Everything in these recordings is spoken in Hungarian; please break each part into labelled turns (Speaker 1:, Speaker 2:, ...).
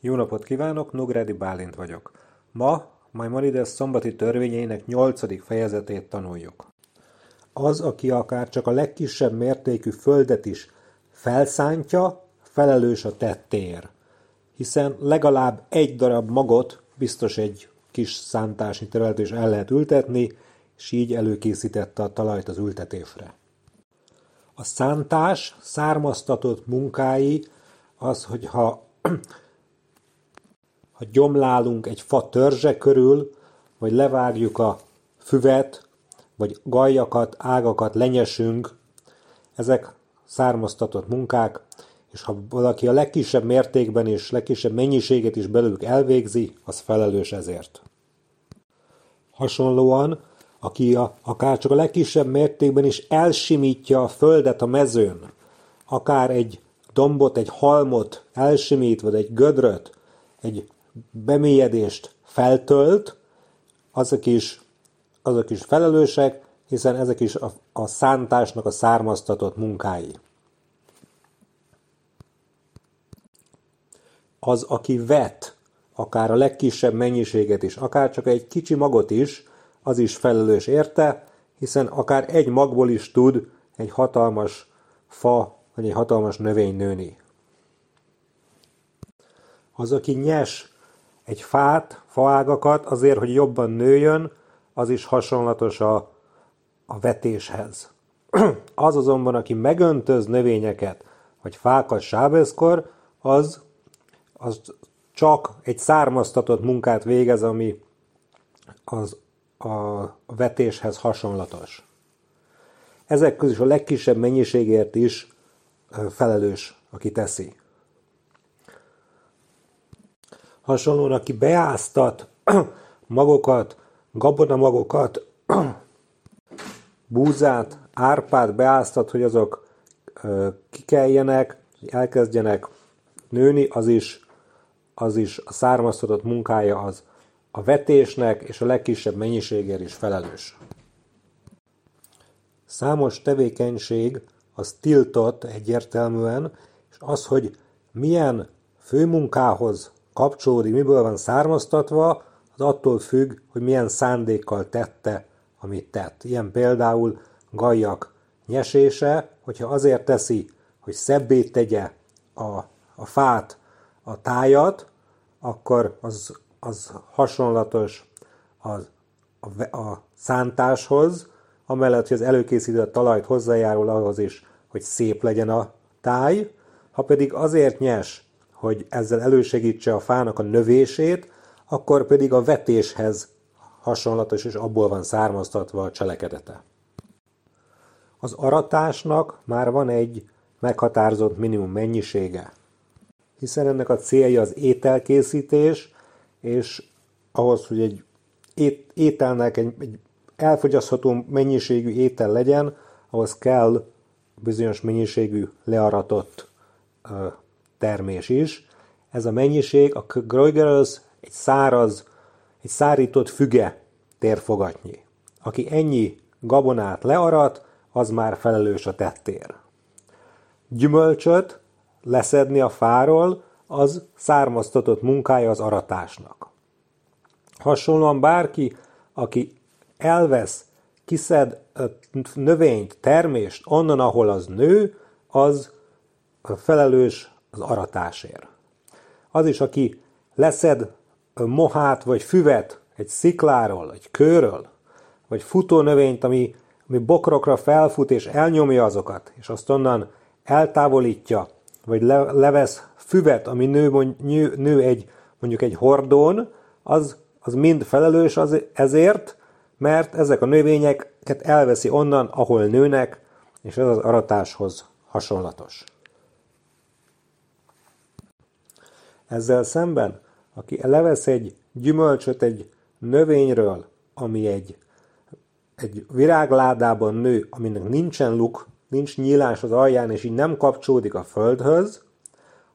Speaker 1: Jó napot kívánok, Nográdi Bálint vagyok. Ma Maimonides szombati törvényeinek nyolcadik fejezetét tanuljuk. Az, aki akár csak a legkisebb mértékű földet is felszántja, felelős a tettér. Hiszen legalább egy darab magot biztos egy kis szántásnyi terület is el lehet ültetni, és így előkészítette a talajt az ültetésre. A szántás származtatott munkái az, hogyha ha gyomlálunk egy fa törzse körül, vagy levágjuk a füvet, vagy gajakat, ágakat lenyesünk, ezek származtatott munkák, és ha valaki a legkisebb mértékben és legkisebb mennyiséget is belőlük elvégzi, az felelős ezért. Hasonlóan, aki a, akár csak a legkisebb mértékben is elsimítja a földet a mezőn, akár egy dombot, egy halmot elsimít, vagy egy gödröt, egy bemélyedést feltölt, azok is, azok is felelősek, hiszen ezek is a, a szántásnak a származtatott munkái. Az, aki vet, akár a legkisebb mennyiséget is, akár csak egy kicsi magot is, az is felelős érte, hiszen akár egy magból is tud egy hatalmas fa, vagy egy hatalmas növény nőni. Az, aki nyes egy fát, faágakat azért, hogy jobban nőjön, az is hasonlatos a, a vetéshez. az azonban, aki megöntöz növényeket, vagy fákat sábeszkor, az, az csak egy származtatott munkát végez, ami az a vetéshez hasonlatos. Ezek közül a legkisebb mennyiségért is felelős, aki teszi. Hasonlóan, aki beáztat magokat, gabonamagokat, búzát, árpát beáztat, hogy azok kikeljenek, elkezdjenek nőni, az is, az is a származtatott munkája az a vetésnek és a legkisebb mennyiségért is felelős. Számos tevékenység az tiltott egyértelműen, és az, hogy milyen főmunkához kapcsolódik, miből van származtatva, az attól függ, hogy milyen szándékkal tette, amit tett. Ilyen például gajak nyesése, hogyha azért teszi, hogy szebbé tegye a, a fát, a tájat, akkor az, az hasonlatos az, a, a szántáshoz, amellett, hogy az előkészített talajt hozzájárul ahhoz is, hogy szép legyen a táj, ha pedig azért nyes, hogy ezzel elősegítse a fának a növését, akkor pedig a vetéshez hasonlatos, és abból van származtatva a cselekedete. Az aratásnak már van egy meghatározott minimum mennyisége, hiszen ennek a célja az ételkészítés, és ahhoz, hogy egy ételnek egy, egy elfogyasztható mennyiségű étel legyen, ahhoz kell bizonyos mennyiségű learatott termés is. Ez a mennyiség, a Groigerös egy száraz, egy szárított füge térfogatnyi. Aki ennyi gabonát learat, az már felelős a tettér. Gyümölcsöt leszedni a fáról, az származtatott munkája az aratásnak. Hasonlóan bárki, aki elvesz, kiszed növényt, termést onnan, ahol az nő, az felelős az aratásért. Az is, aki leszed mohát vagy füvet egy szikláról, egy kőről, vagy futónövényt, ami, ami bokrokra felfut és elnyomja azokat, és azt onnan eltávolítja, vagy le, levesz füvet, ami nő, nő, nő egy, mondjuk egy hordón, az, az mind felelős az, ezért, mert ezek a növényeket elveszi onnan, ahol nőnek, és ez az aratáshoz hasonlatos. Ezzel szemben, aki levesz egy gyümölcsöt egy növényről, ami egy, egy virágládában nő, aminek nincsen luk, nincs nyílás az alján, és így nem kapcsolódik a földhöz,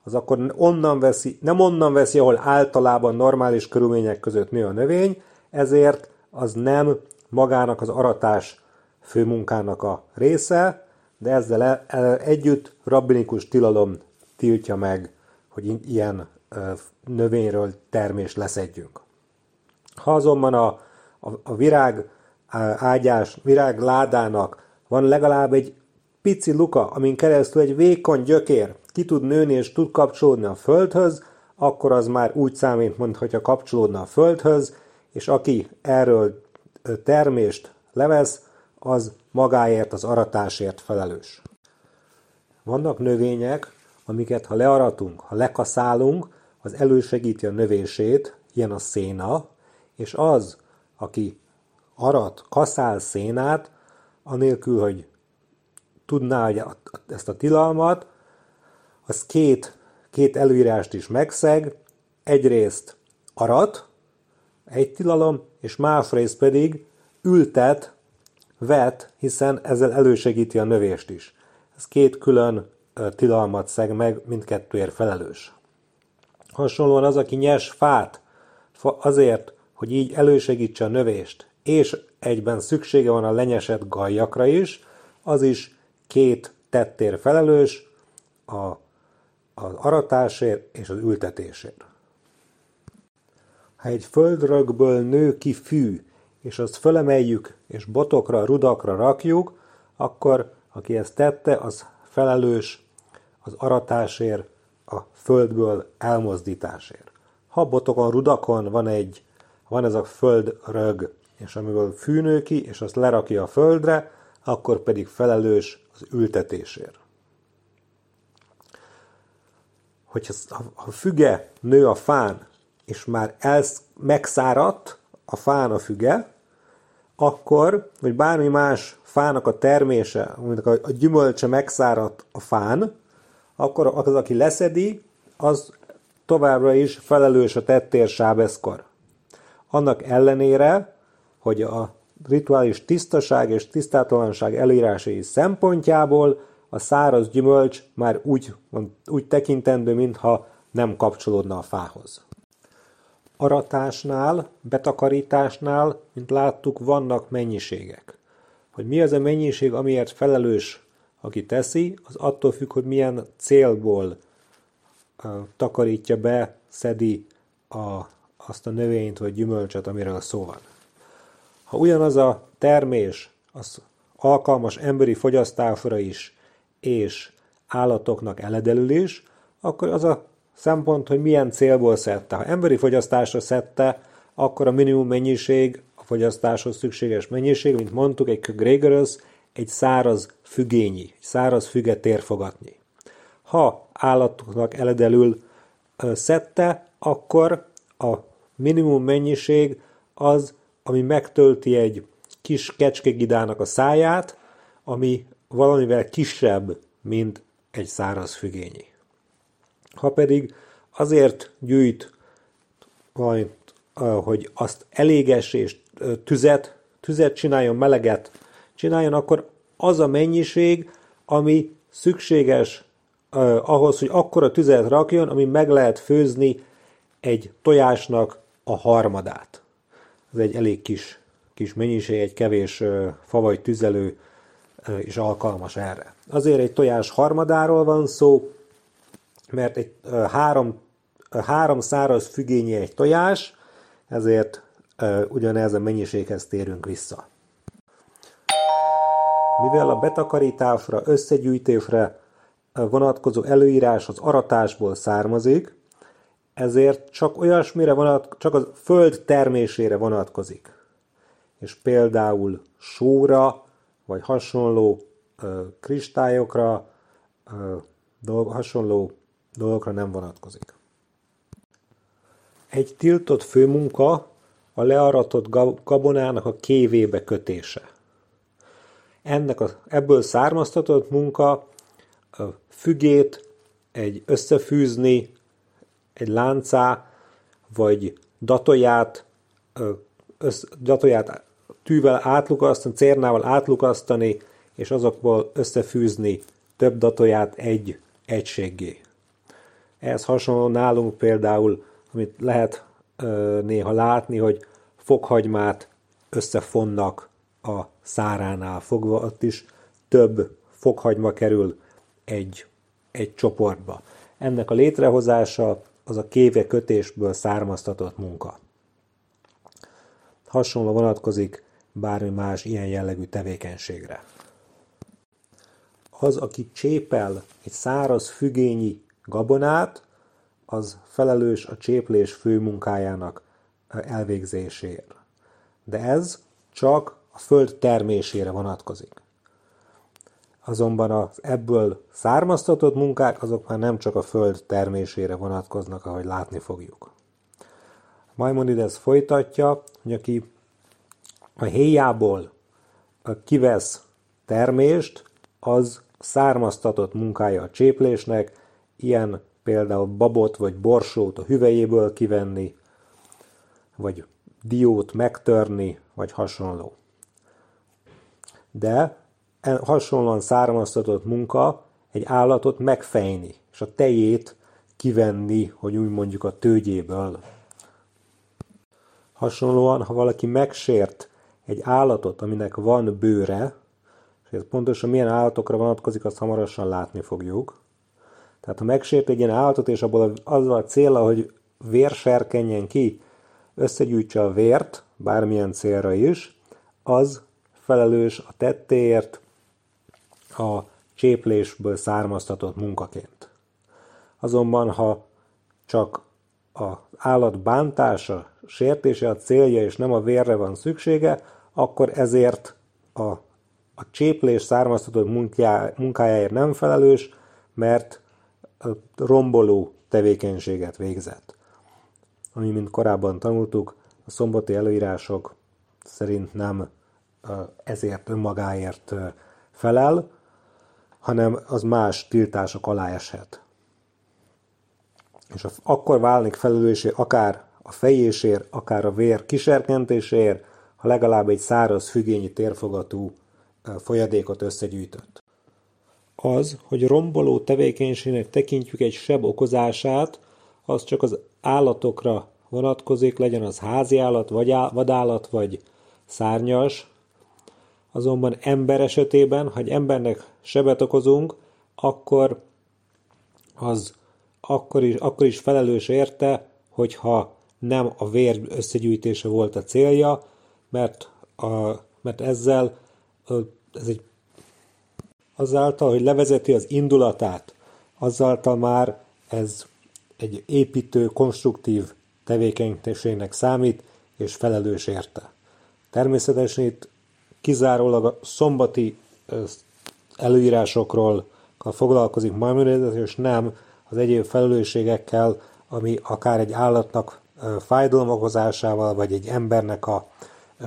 Speaker 1: az akkor onnan veszi, nem onnan veszi, ahol általában normális körülmények között nő a növény, ezért az nem magának az aratás főmunkának a része, de ezzel e, e, együtt rabbinikus tilalom tiltja meg hogy ilyen növényről termést leszedjünk. Ha azonban a, a, a virág ágyás, virág ládának van legalább egy pici luka, amin keresztül egy vékony gyökér ki tud nőni és tud kapcsolódni a földhöz, akkor az már úgy számít, mintha kapcsolódna a földhöz, és aki erről termést levesz, az magáért, az aratásért felelős. Vannak növények, amiket ha learatunk, ha lekaszálunk, az elősegíti a növését, ilyen a széna, és az, aki arat, kaszál szénát, anélkül, hogy tudná hogy ezt a tilalmat, az két, két előírást is megszeg, egyrészt arat, egy tilalom, és másrészt pedig ültet, vet, hiszen ezzel elősegíti a növést is. Ez két külön tilalmat szeg meg, mindkettőért felelős. Hasonlóan az, aki nyers fát azért, hogy így elősegítse a növést, és egyben szüksége van a lenyesett gajjakra is, az is két tettér felelős, a, az aratásért és az ültetésért. Ha egy földrögből nő ki fű, és azt fölemeljük, és botokra, rudakra rakjuk, akkor aki ezt tette, az felelős az aratásért, a földből elmozdításért. Ha botokon, rudakon van egy, van ez a földrög, és amiből fű nő ki, és azt lerakja a földre, akkor pedig felelős az ültetésért. Hogyha a füge nő a fán, és már elsz, megszáradt a fán a füge, akkor, vagy bármi más fának a termése, mondjuk a gyümölcse megszáradt a fán, akkor az, aki leszedi, az továbbra is felelős a tettér sábeszkor. Annak ellenére, hogy a rituális tisztaság és tisztátalanság előírásai szempontjából a száraz gyümölcs már úgy, úgy tekintendő, mintha nem kapcsolódna a fához. Aratásnál, betakarításnál, mint láttuk, vannak mennyiségek. Hogy mi az a mennyiség, amiért felelős, aki teszi, az attól függ, hogy milyen célból takarítja be, szedi a, azt a növényt vagy gyümölcsöt, amiről szó van. Ha ugyanaz a termés az alkalmas emberi fogyasztásra is, és állatoknak eledelül is, akkor az a szempont, hogy milyen célból szedte. Ha emberi fogyasztásra szedte, akkor a minimum mennyiség, a fogyasztáshoz szükséges mennyiség, mint mondtuk, egy Gregorus, egy száraz fügényi, száraz füget érfogatni. Ha állatoknak eledelül szedte, akkor a minimum mennyiség az, ami megtölti egy kis kecskegidának a száját, ami valamivel kisebb, mint egy száraz fügényi. Ha pedig azért gyűjt majd, hogy azt eléges és tüzet, tüzet csináljon, meleget csináljon, akkor az a mennyiség, ami szükséges uh, ahhoz, hogy akkora tüzet rakjon, ami meg lehet főzni egy tojásnak a harmadát. Ez egy elég kis, kis mennyiség, egy kevés uh, fa vagy tüzelő uh, is alkalmas erre. Azért egy tojás harmadáról van szó, mert egy uh, három, uh, három száraz fügényi egy tojás, ezért ugyanez a mennyiséghez térünk vissza. Mivel a betakarításra, összegyűjtésre vonatkozó előírás az aratásból származik, ezért csak olyasmire vonat, csak a föld termésére vonatkozik. És például sóra, vagy hasonló ö, kristályokra, ö, dolg, hasonló dolgokra nem vonatkozik. Egy tiltott főmunka a learatott gabonának a kévébe kötése ennek a, ebből származtatott munka a fügét egy összefűzni, egy láncá, vagy datoját, össz, datoját tűvel átlukasztani, cérnával átlukasztani, és azokból összefűzni több datoját egy egységgé. Ehhez hasonló nálunk például, amit lehet néha látni, hogy fokhagymát összefonnak a száránál fogva, ott is több fokhagyma kerül egy, egy csoportba. ennek a létrehozása az a kéve kötésből származtatott munka. Hasonló vonatkozik bármi más ilyen jellegű tevékenységre. Az, aki csépel egy száraz fügényi gabonát, az felelős a cséplés főmunkájának elvégzéséért. De ez csak a föld termésére vonatkozik. Azonban az ebből származtatott munkák azok már nem csak a föld termésére vonatkoznak, ahogy látni fogjuk. Maimonides folytatja, hogy aki a héjából kivesz termést, az származtatott munkája a cséplésnek, ilyen például babot vagy borsót a hüvelyéből kivenni, vagy diót megtörni, vagy hasonló. De hasonlóan származtatott munka egy állatot megfejni, és a tejét kivenni, hogy úgy mondjuk a tőgyéből. Hasonlóan, ha valaki megsért egy állatot, aminek van bőre, és ez pontosan milyen állatokra vonatkozik, azt hamarosan látni fogjuk. Tehát ha megsért egy ilyen állatot, és abból azzal a célra, hogy vér serkenjen ki, összegyűjtse a vért, bármilyen célra is, az felelős a tettéért a cséplésből származtatott munkaként. Azonban, ha csak az állat bántása, sértése a célja, és nem a vérre van szüksége, akkor ezért a, a cséplés származtatott munkájáért nem felelős, mert romboló tevékenységet végzett. Ami, mint korábban tanultuk, a szombati előírások szerint nem ezért önmagáért felel, hanem az más tiltások alá eshet. És akkor válnik felelőssé akár a fejésért, akár a vér kiserkentéséért, ha legalább egy száraz fügényi térfogatú folyadékot összegyűjtött. Az, hogy romboló tevékenységnek tekintjük egy seb okozását, az csak az állatokra vonatkozik, legyen az házi állat, vagy vadállat, vagy szárnyas, azonban ember esetében, ha egy embernek sebet okozunk, akkor az akkor is, akkor is felelős érte, hogyha nem a vér összegyűjtése volt a célja, mert, a, mert ezzel ez egy, azáltal, hogy levezeti az indulatát, azáltal már ez egy építő, konstruktív tevékenységnek számít, és felelős érte. Természetesen itt kizárólag a szombati előírásokról foglalkozik Maimonides, és nem az egyéb felelősségekkel, ami akár egy állatnak fájdalom okozásával, vagy egy embernek a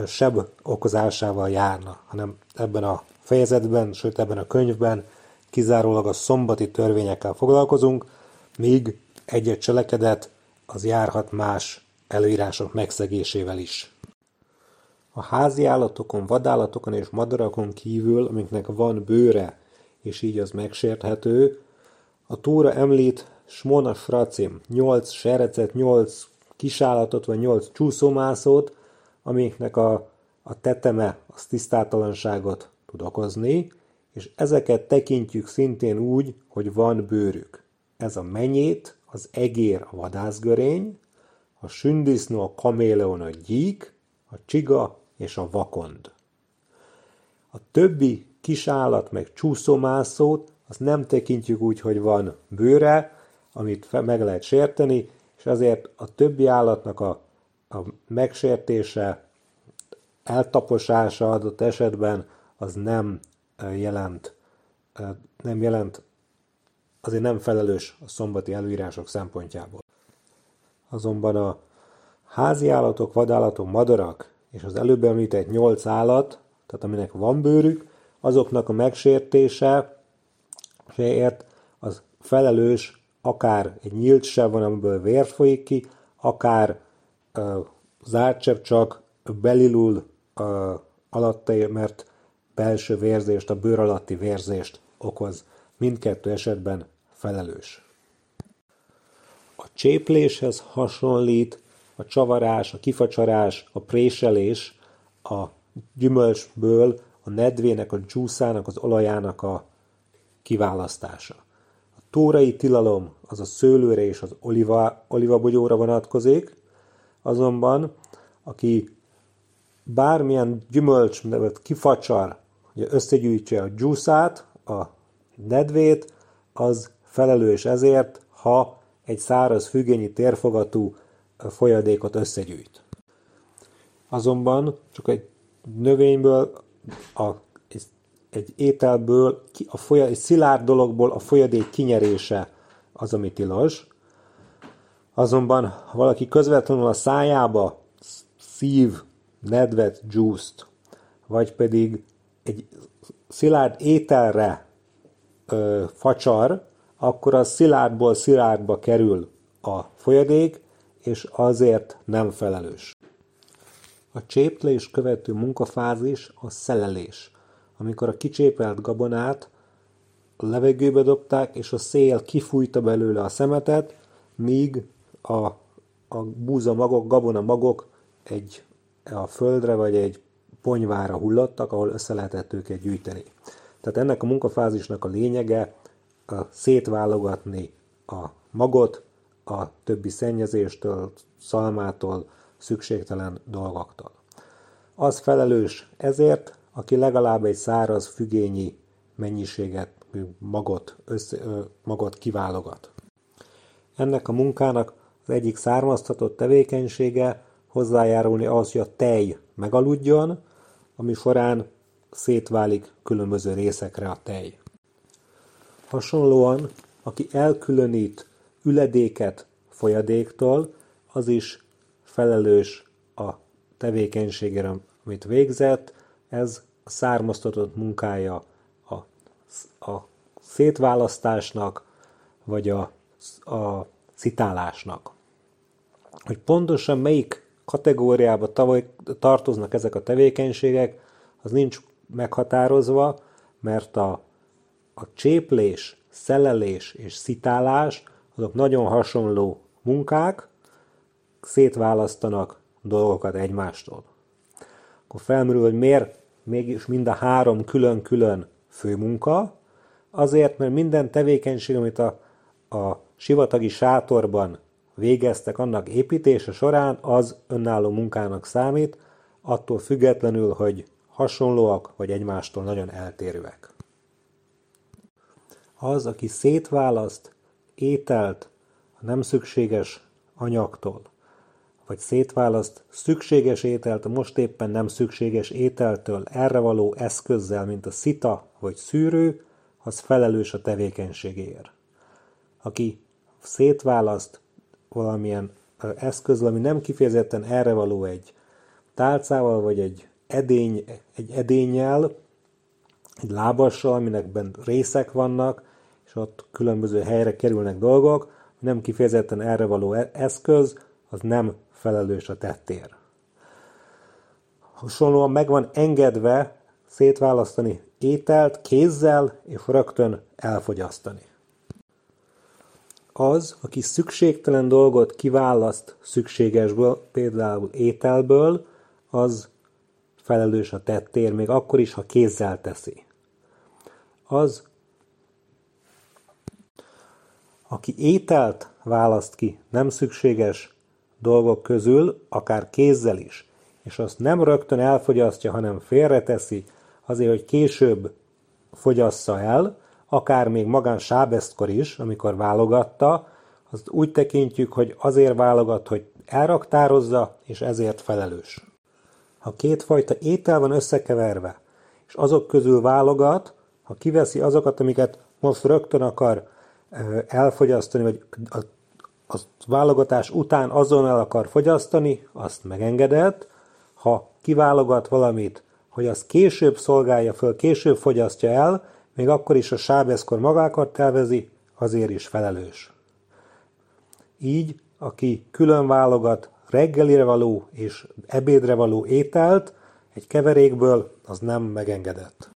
Speaker 1: seb okozásával járna, hanem ebben a fejezetben, sőt ebben a könyvben kizárólag a szombati törvényekkel foglalkozunk, míg egy-egy cselekedet az járhat más előírások megszegésével is. A házi állatokon, vadállatokon és madarakon kívül, amiknek van bőre, és így az megsérthető, a túra említ Smona fracim, 8 serecet, 8 kisállatot vagy 8 csúszómászót, amiknek a, a teteme az tisztátalanságot tud okozni, és ezeket tekintjük szintén úgy, hogy van bőrük. Ez a menyét, az egér a vadászgörény, a sündisznó a kaméleon a gyík, a csiga és a vakond. A többi kisállat meg csúszómászót azt nem tekintjük úgy, hogy van bőre, amit meg lehet sérteni, és azért a többi állatnak a, a megsértése, eltaposása adott esetben az nem jelent, nem jelent, azért nem felelős a szombati előírások szempontjából. Azonban a házi állatok, vadállatok, madarak és az előbb említett nyolc állat, tehát aminek van bőrük, azoknak a megsértése ért az felelős akár egy nyílt seb van, amiből vér folyik ki, akár uh, zárt seb csak belilul uh, alatta, mert belső vérzést, a bőr alatti vérzést okoz. Mindkettő esetben felelős. A csépléshez hasonlít a csavarás, a kifacsarás, a préselés a gyümölcsből a nedvének, a csúszának, az olajának a kiválasztása. A tórai tilalom az a szőlőre és az oliva, olivabogyóra vonatkozik, azonban aki bármilyen gyümölcs kifacsar, hogy összegyűjtse a gyúszát, a nedvét, az felelős ezért, ha egy száraz függényi térfogatú folyadékot összegyűjt. Azonban csak egy növényből, a, egy ételből, a folya, egy szilárd dologból a folyadék kinyerése az, ami tilos. Azonban, ha valaki közvetlenül a szájába szív nedvet, juice vagy pedig egy szilárd ételre ö, facsar, akkor az szilárdból szilárdba kerül a folyadék, és azért nem felelős. A cséplés követő munkafázis a szelelés, amikor a kicsépelt gabonát a levegőbe dobták, és a szél kifújta belőle a szemetet, míg a, a búza magok, gabona magok egy a földre vagy egy ponyvára hullottak, ahol össze lehetett őket gyűjteni. Tehát ennek a munkafázisnak a lényege a szétválogatni a magot a többi szennyezéstől, szalmától, szükségtelen dolgoktól. Az felelős ezért, aki legalább egy száraz fügényi mennyiséget, magot, össze, magot kiválogat. Ennek a munkának az egyik származtatott tevékenysége hozzájárulni ahhoz, hogy a tej megaludjon, ami során szétválik különböző részekre a tej. Hasonlóan, aki elkülönít üledéket folyadéktól, az is felelős a tevékenységére, amit végzett, ez a származtatott munkája a, a szétválasztásnak, vagy a, a citálásnak. Hogy pontosan melyik kategóriába tartoznak ezek a tevékenységek, az nincs meghatározva, mert a, a cséplés, szelelés és szitálás azok nagyon hasonló munkák, szétválasztanak dolgokat egymástól. Akkor felmerül, hogy miért mégis mind a három külön-külön főmunka, azért, mert minden tevékenység, amit a, a sivatagi sátorban végeztek annak építése során, az önálló munkának számít, attól függetlenül, hogy hasonlóak vagy egymástól nagyon eltérőek. Az, aki szétválaszt ételt a nem szükséges anyagtól, vagy szétválaszt szükséges ételt a most éppen nem szükséges ételtől erre való eszközzel, mint a szita vagy szűrő, az felelős a tevékenységéért. Aki szétválaszt valamilyen eszköz, ami nem kifejezetten erre való egy tálcával, vagy egy edény, egy edényel, egy lábassal, aminek részek vannak, és ott különböző helyre kerülnek dolgok, nem kifejezetten erre való e- eszköz, az nem felelős a tettér. Hasonlóan meg van engedve szétválasztani ételt kézzel, és rögtön elfogyasztani. Az, aki szükségtelen dolgot kiválaszt szükségesből, például ételből, az felelős a tettér, még akkor is, ha kézzel teszi. Az, aki ételt választ ki nem szükséges dolgok közül, akár kézzel is, és azt nem rögtön elfogyasztja, hanem félreteszi, azért, hogy később fogyassza el, akár még magán Sábeszkor is, amikor válogatta, azt úgy tekintjük, hogy azért válogat, hogy elraktározza, és ezért felelős. Ha kétfajta étel van összekeverve, és azok közül válogat, ha kiveszi azokat, amiket most rögtön akar elfogyasztani, vagy a, a válogatás után azonnal akar fogyasztani, azt megengedett. Ha kiválogat valamit, hogy az később szolgálja föl, később fogyasztja el, még akkor is a sábeszkor magákat tervezi, azért is felelős. Így, aki külön válogat reggelire való és ebédre való ételt egy keverékből, az nem megengedett.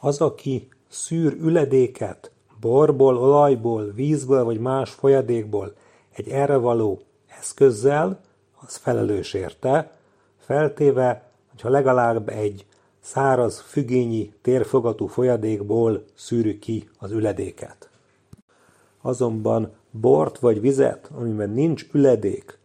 Speaker 1: Az, aki szűr üledéket borból, olajból, vízből vagy más folyadékból egy erre való eszközzel, az felelős érte, feltéve, hogyha legalább egy száraz, fügényi, térfogatú folyadékból szűrjük ki az üledéket. azonban bort vagy vizet, amiben nincs üledék,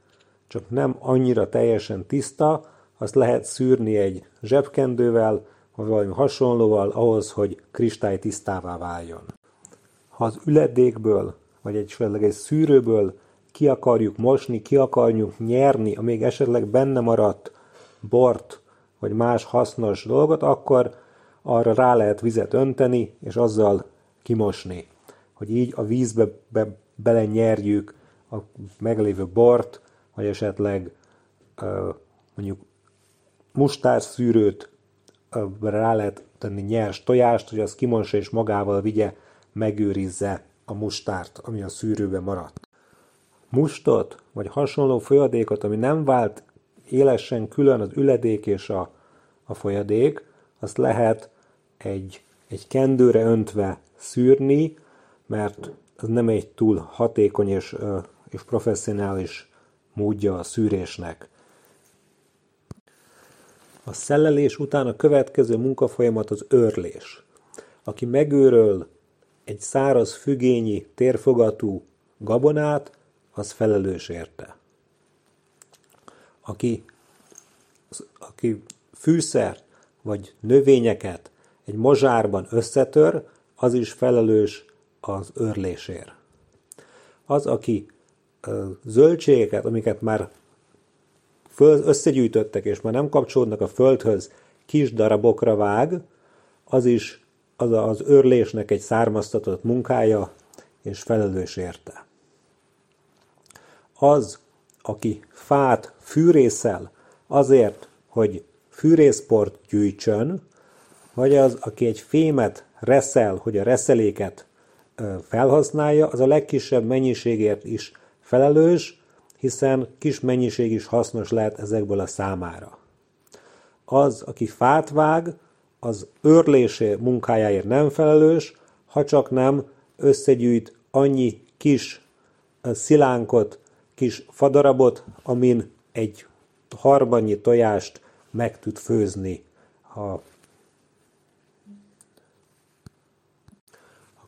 Speaker 1: csak nem annyira teljesen tiszta, azt lehet szűrni egy zsebkendővel, vagy valami hasonlóval ahhoz, hogy kristály tisztává váljon. Ha az üledékből, vagy egy, egy szűrőből ki akarjuk mosni, ki akarjuk nyerni a még esetleg benne maradt bort, vagy más hasznos dolgot, akkor arra rá lehet vizet önteni, és azzal kimosni. Hogy így a vízbe be, belenyerjük a meglévő bort, vagy esetleg mondjuk mustárszűrőt rá lehet tenni nyers tojást, hogy az kimossa és magával vigye, megőrizze a mustárt, ami a szűrőben maradt. Mustot, vagy hasonló folyadékot, ami nem vált élesen külön az üledék és a, a folyadék, azt lehet egy, egy kendőre öntve szűrni, mert ez nem egy túl hatékony és, és professzionális módja a szűrésnek. A szellelés után a következő munkafolyamat az őrlés. Aki megőröl egy száraz fügényi, térfogatú gabonát, az felelős érte. Aki, aki fűszert vagy növényeket egy mozsárban összetör, az is felelős az őrlésért. Az, aki zöldségeket, amiket már föl, összegyűjtöttek, és már nem kapcsolódnak a földhöz, kis darabokra vág, az is az az őrlésnek egy származtatott munkája, és felelős érte. Az, aki fát fűrészel azért, hogy fűrészport gyűjtsön, vagy az, aki egy fémet reszel, hogy a reszeléket felhasználja, az a legkisebb mennyiségért is felelős, hiszen kis mennyiség is hasznos lehet ezekből a számára. Az, aki fát vág, az őrlésé munkájáért nem felelős, ha csak nem összegyűjt annyi kis szilánkot, kis fadarabot, amin egy harmannyi tojást meg tud főzni. A, a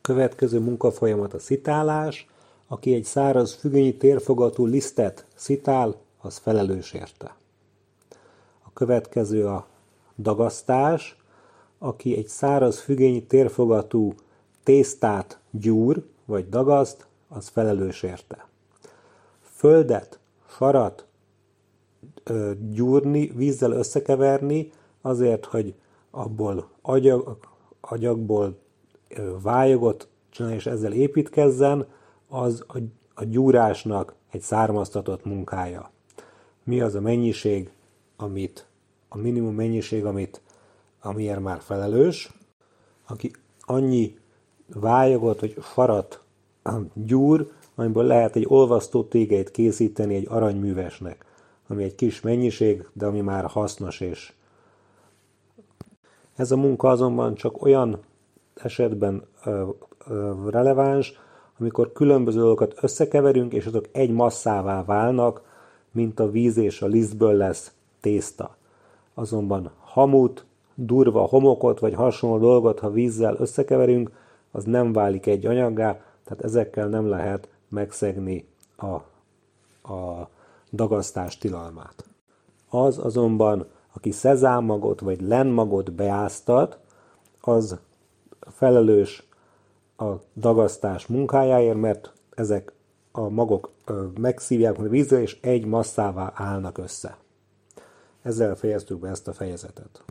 Speaker 1: következő munkafolyamat a szitálás, aki egy száraz fügönyi térfogatú lisztet szitál, az felelős érte. A következő a dagasztás, aki egy száraz fügényi térfogatú tésztát gyúr, vagy dagaszt, az felelős érte. Földet, farat ö, gyúrni, vízzel összekeverni, azért, hogy abból agyag, agyagból ö, vályogot csinálni, és ezzel építkezzen, az a, a gyúrásnak egy származtatott munkája. Mi az a mennyiség, amit, a minimum mennyiség, amit, amiért már felelős, aki annyi vályogot, vagy farat gyúr, amiből lehet egy olvasztó tégeit készíteni egy aranyművesnek, ami egy kis mennyiség, de ami már hasznos és ez a munka azonban csak olyan esetben ö, ö, releváns, amikor különböző dolgokat összekeverünk, és azok egy masszává válnak, mint a víz és a lisztből lesz tészta. Azonban hamut, durva homokot vagy hasonló dolgot, ha vízzel összekeverünk, az nem válik egy anyaggá, tehát ezekkel nem lehet megszegni a, a dagasztás tilalmát. Az azonban, aki szezámmagot vagy lenmagot beáztat, az felelős a dagasztás munkájáért, mert ezek a magok megszívják a vízre, és egy masszává állnak össze. Ezzel fejeztük be ezt a fejezetet.